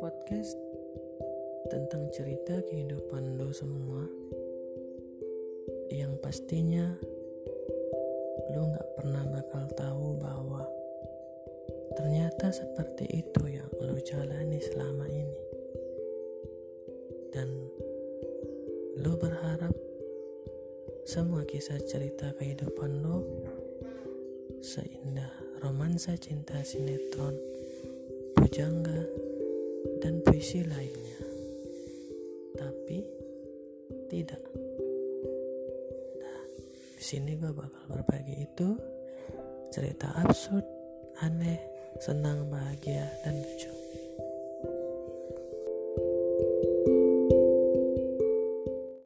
podcast tentang cerita kehidupan lo semua. Yang pastinya lo gak pernah bakal tahu bahwa ternyata seperti itu yang lo jalani selama ini. Dan lo berharap semua kisah cerita kehidupan lo seindah romansa cinta sinetron, pujangga, puisi lainnya. Tapi tidak. Nah, di sini gue bakal berbagi itu cerita absurd, aneh, senang, bahagia, dan lucu.